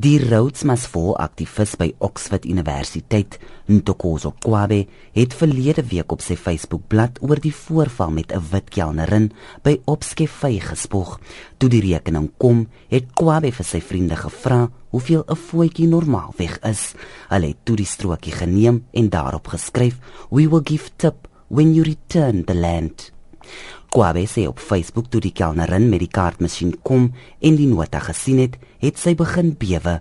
Die Rhodes Must Fall aktivis by Oxford Universiteit, Ntokozo Kwabe, het verlede week op sy Facebookblad oor die voorval met 'n wit kelnerin by Opskefy gespog. Toe die rekening kom, het Kwabe vir sy vriende gevra hoeveel 'n voetjie normaalweg is. Hulle het toe die strokie geneem en daarop geskryf: "We will give tip when you return the land." Kwabe sê op Facebook toe die kelnerin met die kaartmasjien kom en die nota gesien het, het sy begin bewe.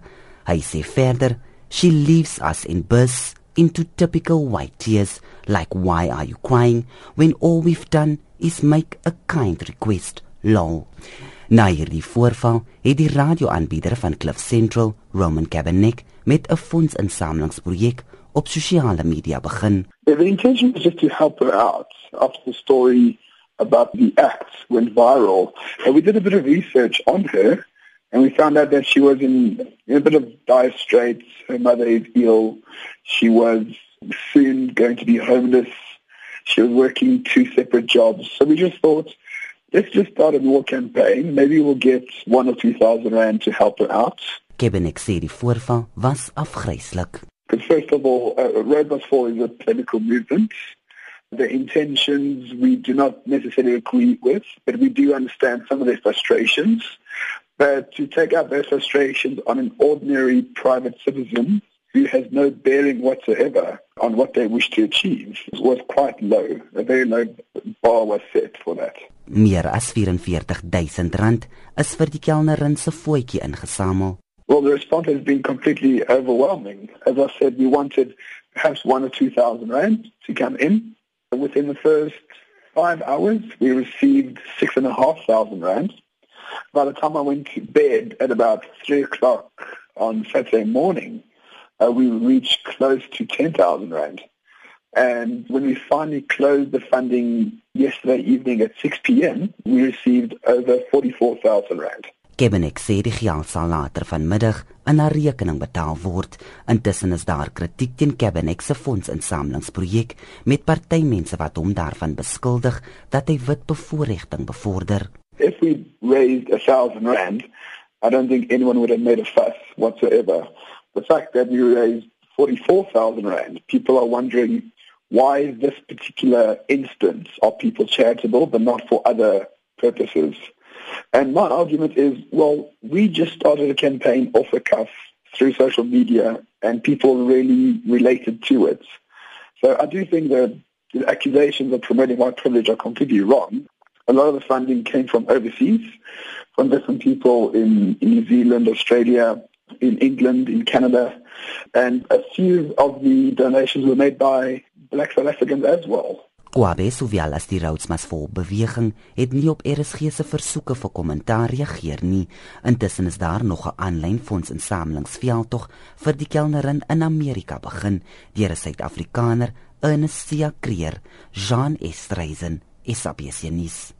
Hy sê verder, "She leaves us in bursts into typical white tears, like why are you crying when all we've done is make a kind request." Lol. Na hierdie voorval het die radioaanbieder van Cliff Central, Roman Cabernet, met 'n fondsinsamelingsprojek op sosiale media begin. The intention was just to help her out after the story about the act went viral. And we did a bit of research on her and we found out that she was in, in a bit of dire straits. Her mother is ill. She was soon going to be homeless. She was working two separate jobs. So we just thought, let's just start a war campaign. Maybe we'll get one or two thousand rand to help her out. Kebenek sê die voorval was afgryslik. First of all, uh, Red Fall is a political movement. The intentions we do not necessarily agree with, but we do understand some of their frustrations. But to take out those frustrations on an ordinary private citizen who has no bearing whatsoever on what they wish to achieve was quite low. A very low bar was set for that. Meer as 44000 rand is vir die kelnerin se voetjie ingesamel. Well, the response has been completely overwhelming. As I said, we wanted perhaps one or two thousand rand to come in. Within the first five hours, we received six and a half thousand rand. By the time I went to bed at about three o'clock on Saturday morning, uh, we reached close to 10,000 rand. And when we finally closed the funding yesterday evening at 6 p.m., we received over 44,000 rand. Kebenek sê die geld sal later vanmiddag in 'n rekening betaal word. Intussen is daar kritiek teen Kebenek se fondsinsamelingsprojek met partymense wat hom daarvan beskuldig dat hy wit bevoordiging bevorder. If we raised a thousand rand, I don't think anyone would have made a fuss whatsoever. The fact that we raised 44,000 rand, people are wondering why this particular instance are people charitable but not for other purposes. And my argument is, well, we just started a campaign off the cuff through social media and people really related to it. So I do think that the accusations of promoting white privilege are completely wrong. A lot of the funding came from overseas, from different people in, in New Zealand, Australia, in England, in Canada, and a few of the donations were made by black South Africans as well. Kwabe sowel as die Roodsmas vol beweging het nie op RSG se versoeke vir kommentaar reageer nie. Intussen is daar nog 'n aanlyn fondsinsamelingsveldtog vir die kelnerin in Amerika begin deur 'n Suid-Afrikaner, Ernest Sia Creer, Jean Estreisen, SABC nuus.